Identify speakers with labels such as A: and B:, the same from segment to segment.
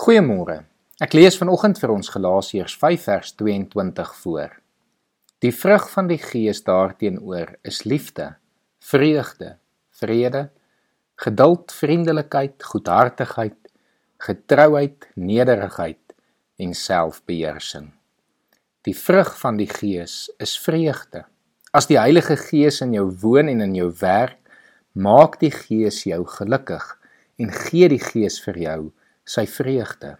A: Goeiemôre. Ek lees vanoggend vir ons Galasiërs 5 vers 22 voor. Die vrug van die Gees daarteenoor is liefde, vreugde, vrede, geduld, vriendelikheid, goedhartigheid, getrouheid, nederigheid en selfbeheersing. Die vrug van die Gees is vreugde. As die Heilige Gees in jou woon en in jou werk, maak die Gees jou gelukkig en gee die Gees vir jou sy vreugde.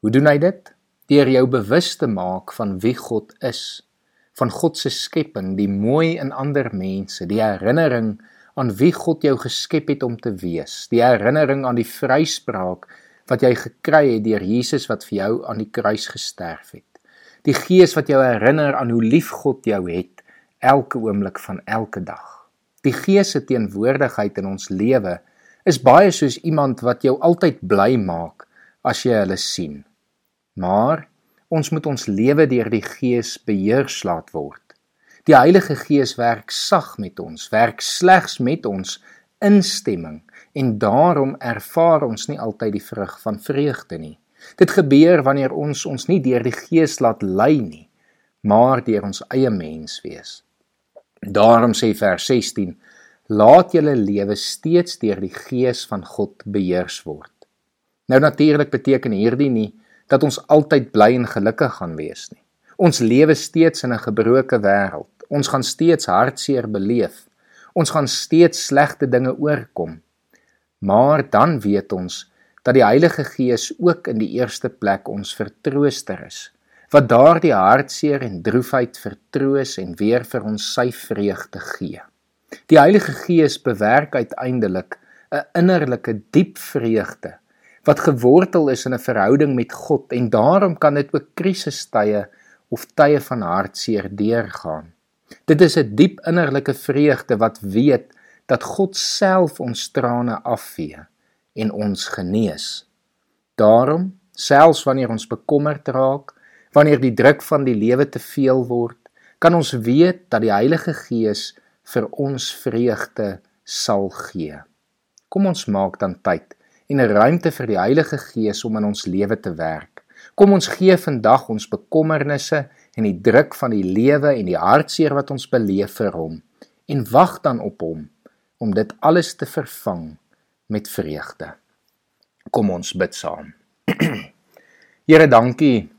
A: Hoe doen hy dit? Deur jou bewus te maak van wie God is, van God se skepping, die mooi in ander mense, die herinnering aan wie God jou geskep het om te wees, die herinnering aan die vryspraak wat jy gekry het deur Jesus wat vir jou aan die kruis gesterf het. Die Gees wat jou herinner aan hoe lief God jou het elke oomblik van elke dag. Die Gees se teenwoordigheid in ons lewe is baie soos iemand wat jou altyd bly maak as jy hulle sien. Maar ons moet ons lewe deur die Gees beheers laat word. Die Heilige Gees werk sag met ons, werk slegs met ons instemming en daarom ervaar ons nie altyd die vrug van vreugde nie. Dit gebeur wanneer ons ons nie deur die Gees laat lei nie, maar deur ons eie mens wees. Daarom sê vers 16 laat julle lewe steeds deur die gees van God beheers word. Nou natuurlik beteken hierdie nie dat ons altyd bly en gelukkig gaan wees nie. Ons lewe steeds in 'n gebroke wêreld. Ons gaan steeds hartseer beleef. Ons gaan steeds slegte dinge oorkom. Maar dan weet ons dat die Heilige Gees ook in die eerste plek ons vertrooster is. Wat daardie hartseer en droefheid vertroos en weer vir ons sy vreugde gee. Die Heilige Gees bewerk uiteindelik 'n innerlike diep vreugde wat gewortel is in 'n verhouding met God en daarom kan dit ook krisistye of tye van hartseer deurgaan. Dit is 'n diep innerlike vreugde wat weet dat God self ons trane afvee en ons genees. Daarom, selfs wanneer ons bekommerd raak, wanneer die druk van die lewe te veel word, kan ons weet dat die Heilige Gees vir ons vreugde sal gee. Kom ons maak dan tyd en 'n ruimte vir die Heilige Gees om in ons lewe te werk. Kom ons gee vandag ons bekommernisse en die druk van die lewe en die hartseer wat ons beleef vir hom en wag dan op hom om dit alles te vervang met vreugde. Kom ons bid saam. Here, dankie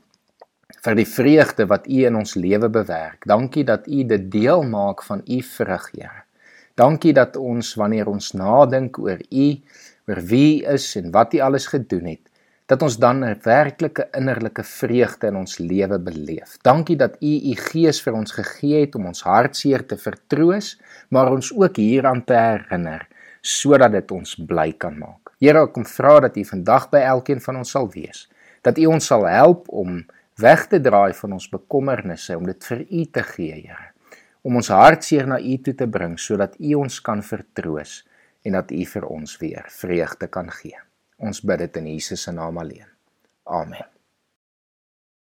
A: vir die vreugde wat U in ons lewe bewerk. Dankie dat U dit deel maak van U vrug, Here. Dankie dat ons wanneer ons nadink oor U, oor wie U is en wat U alles gedoen het, dat ons dan 'n werklike innerlike vreugde in ons lewe beleef. Dankie dat U U Gees vir ons gegee het om ons hartseer te vertroos, maar ons ook hieraan te herinner sodat dit ons bly kan maak. Here, ek kom vra dat U vandag by elkeen van ons sal wees, dat U ons sal help om weg te draai van ons bekommernisse om dit vir U te gee, Here. Om ons hartseer na U toe te bring sodat U ons kan vertroos en dat U vir ons weer vreugde kan gee. Ons bid dit in Jesus se naam alleen. Amen.